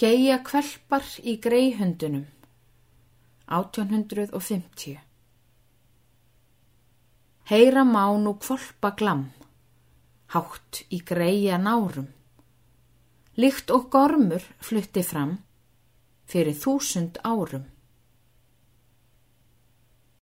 Geia kvelpar í greihundunum 1850 Heyra má nú kvolpa glam. Hátt í greia nárum Líkt og gormur flutti fram Fyrir þúsund árum.